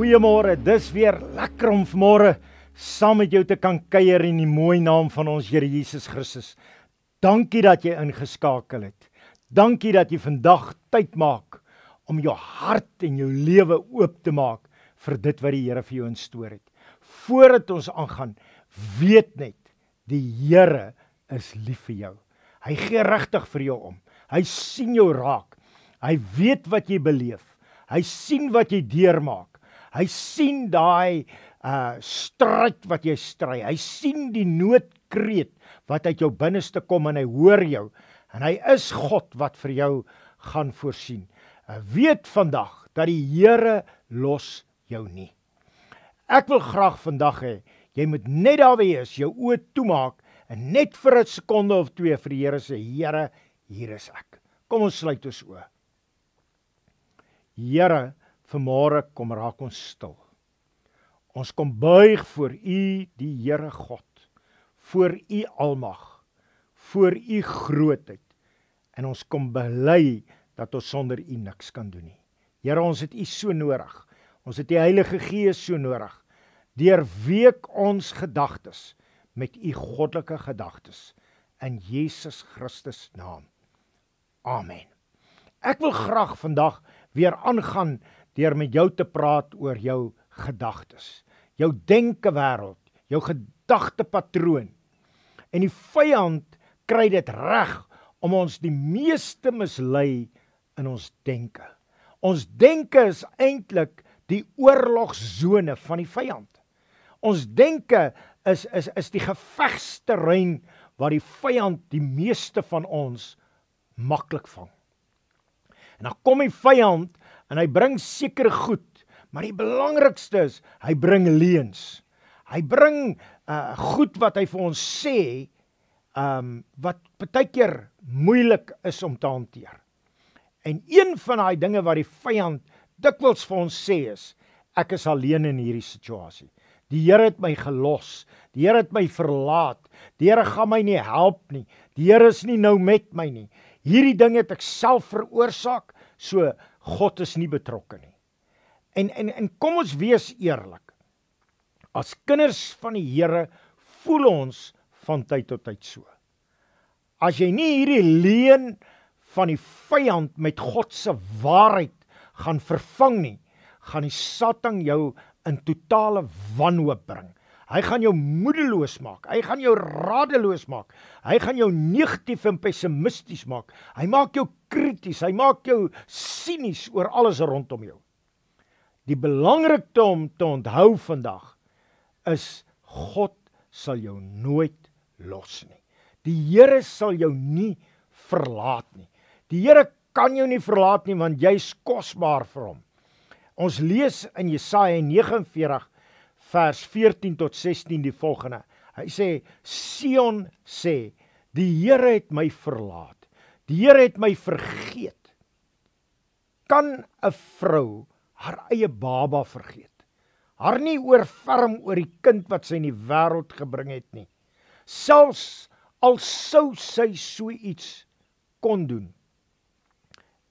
Goeiemôre. Dis weer lekker om vanmôre saam met jou te kan kuier in die mooi naam van ons Here Jesus Christus. Dankie dat jy ingeskakel het. Dankie dat jy vandag tyd maak om jou hart en jou lewe oop te maak vir dit wat die Here vir jou instoor het. Voordat ons aangaan, weet net die Here is lief vir jou. Hy gee regtig vir jou om. Hy sien jou raak. Hy weet wat jy beleef. Hy sien wat jy deurmaak. Hy sien daai uh stryd wat jy stry. Hy sien die noodkreet wat uit jou binneste kom en hy hoor jou. En hy is God wat vir jou gaan voorsien. Uh, weet vandag dat die Here los jou nie. Ek wil graag vandag hê jy moet net daar wees, jou oë toemaak en net vir 'n sekonde of twee vir die Here sê, Here, hier is ek. Kom ons sluit ons oë. Here, Vanmôre kom raak ons stil. Ons kom buig voor U, die Here God, voor U almag, voor U grootheid. En ons kom bely dat ons sonder U niks kan doen nie. Here, ons het U so nodig. Ons het die Heilige Gees so nodig. Deurweek ons gedagtes met U goddelike gedagtes in Jesus Christus naam. Amen. Ek wil graag vandag weer aangaan deur met jou te praat oor jou gedagtes, jou denke wêreld, jou gedagtepatroon. En die vyand kry dit reg om ons die meeste mislei in ons denke. Ons denke is eintlik die oorlogsone van die vyand. Ons denke is is is die gevegsterrein waar die vyand die meeste van ons maklik vang. En dan kom die vyand en hy bring sekere goed, maar die belangrikste is hy bring leuns. Hy bring uh goed wat hy vir ons sê, um wat baie keer moeilik is om te hanteer. En een van daai dinge wat die vyand dikwels vir ons sê is ek is alleen in hierdie situasie. Die Here het my gelos. Die Here het my verlaat. Die Here gaan my nie help nie. Die Here is nie nou met my nie. Hierdie ding het ek self veroorsaak. So God is nie betrokke nie. En en en kom ons wees eerlik. As kinders van die Here voel ons van tyd tot tyd so. As jy nie hierdie leuen van die vyand met God se waarheid gaan vervang nie, gaan die Satan jou in totale wanhoop bring. Hy gaan jou moedeloos maak. Hy gaan jou radeloos maak. Hy gaan jou negatief en pessimisties maak. Hy maak jou krities. Hy maak jou sinies oor alles rondom jou. Die belangrikste om te onthou vandag is God sal jou nooit los nie. Die Here sal jou nie verlaat nie. Die Here kan jou nie verlaat nie want jy's kosbaar vir hom. Ons lees in Jesaja 49 vers 14 tot 16 die volgende. Hy sê Sion sê die Here het my verlaat. Die Here het my vergeet. Kan 'n vrou haar eie baba vergeet? Haar nie oorferm oor die kind wat sy in die wêreld gebring het nie. Selfs al sou sy so iets kon doen.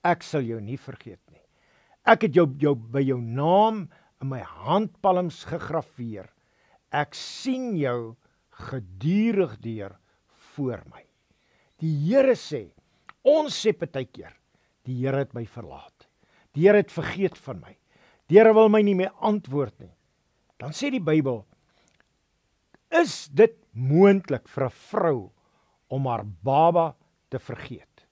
Ek sal jou nie vergeet nie. Ek het jou jou by jou naam in my handpalms gegraveer. Ek sien jou gedurig deur voor my. Die Here sê, ons sê baie keer, die Here het my verlaat. Die Here het vergeet van my. Die Here wil my nie meer antwoord nie. Dan sê die Bybel, is dit moontlik vir 'n vrou om haar baba te vergeet?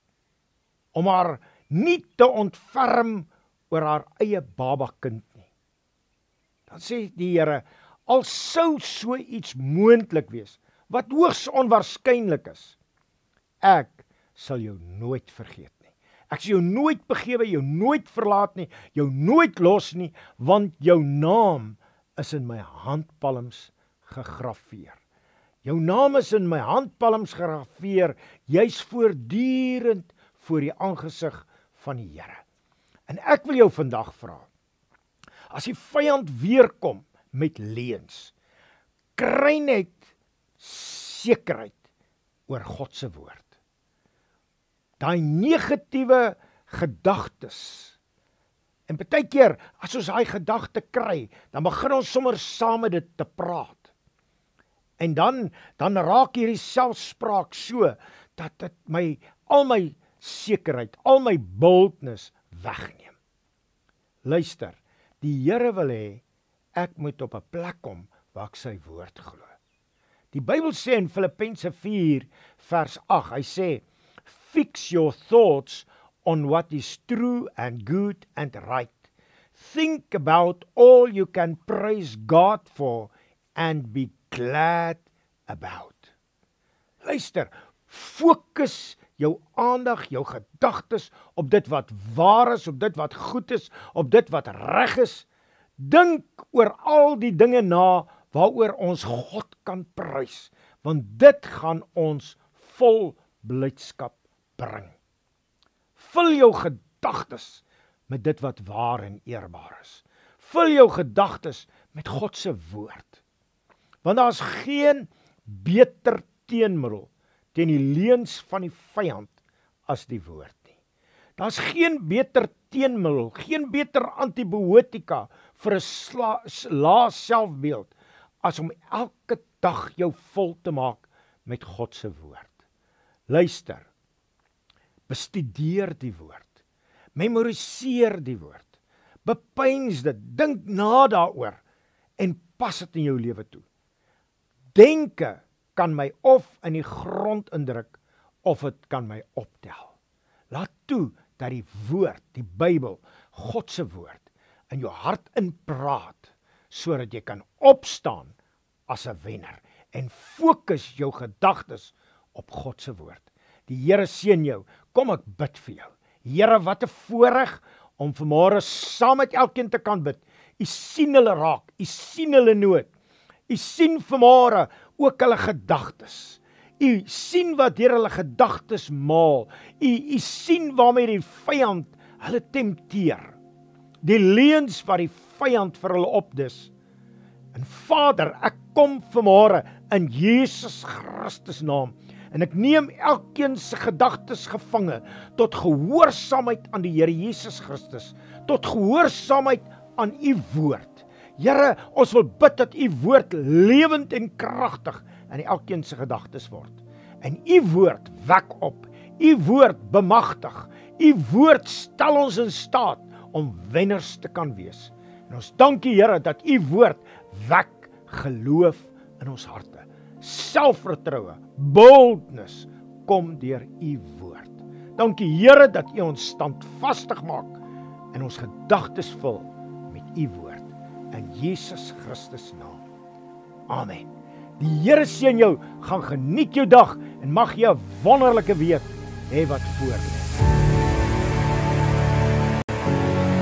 Om haar nie te ontferm oor haar eie baba kind Dan sê die Here, al sou so iets moontlik wees wat hoogs onwaarskynlik is, ek sal jou nooit vergeet nie. Ek sal jou nooit begewe, jou nooit verlaat nie, jou nooit los nie, want jou naam is in my handpalms gegraveer. Jou naam is in my handpalms gegraveer, jy's voortdurend voor die aangesig van die Here. En ek wil jou vandag vra, as die vyand weer kom met leuns kry net sekerheid oor God se woord daai negatiewe gedagtes En baie keer as ons daai gedagte kry, dan begin ons sommer saam met dit te praat. En dan dan raak hierdie selfspraak so dat dit my al my sekerheid, al my boldness wegneem. Luister, die Here wil hê ek moet op 'n plek kom waar ek sy woord glo. Die Bybel sê in Filippense 4 vers 8, hy sê fix your thoughts on what is true and good and right. Think about all you can praise God for and be glad about. Luister, fokus jou aandag, jou gedagtes op dit wat waar is, op dit wat goed is, op dit wat reg is. Dink oor al die dinge na waaroor ons God kan prys, want dit gaan ons vol blydskap bring. Vul jou gedagtes met dit wat waar en eerbaar is. Vul jou gedagtes met God se woord. Want daar's geen beter teenmiddel teen die leuns van die vyand as die woord nie. Daar's geen beter teenmiddel, geen beter antibiotika vir 'n lae selfbeeld as om elke dag jou vol te maak met God se woord. Luister. Bestudeer die woord. Memoriseer die woord. Bepeins dit, dink na daaroor en pas dit in jou lewe toe. Denke kan my of in die grond indruk of dit kan my optel. Laat toe dat die woord, die Bybel, God se woord in jou hart inpraat sodat jy kan opstaan as 'n wenner en fokus jou gedagtes op God se woord. Die Here seën jou. Kom ek bid vir jou. Here, wat 'n voorreg om vanmôre saam met elkeen te kan bid. U sien hulle raak, u sien hulle nood. U sien vanmôre ook hulle gedagtes. U sien wat deur hulle gedagtes maal. U u sien waarmee die vyand hulle tempteer. Die leuns wat die vyand vir hulle opdis. En Vader, ek kom vanmôre in Jesus Christus naam en ek neem elkeen se gedagtes gevange tot gehoorsaamheid aan die Here Jesus Christus, tot gehoorsaamheid aan u woord. Here, ons wil bid dat u woord lewend en kragtig in elkeen se gedagtes word. En u woord wek op. U woord bemagtig. U woord stel ons in staat om wenners te kan wees. En ons dankie Here dat u woord wek geloof in ons harte. Selfvertroue, boldness kom deur u woord. Dankie Here dat u ons standvastig maak en ons gedagtes vul met u woord in Jesus Christus naam. Amen. Die Here seën jou, gaan geniet jou dag en mag jy 'n wonderlike week hê wat voor lê.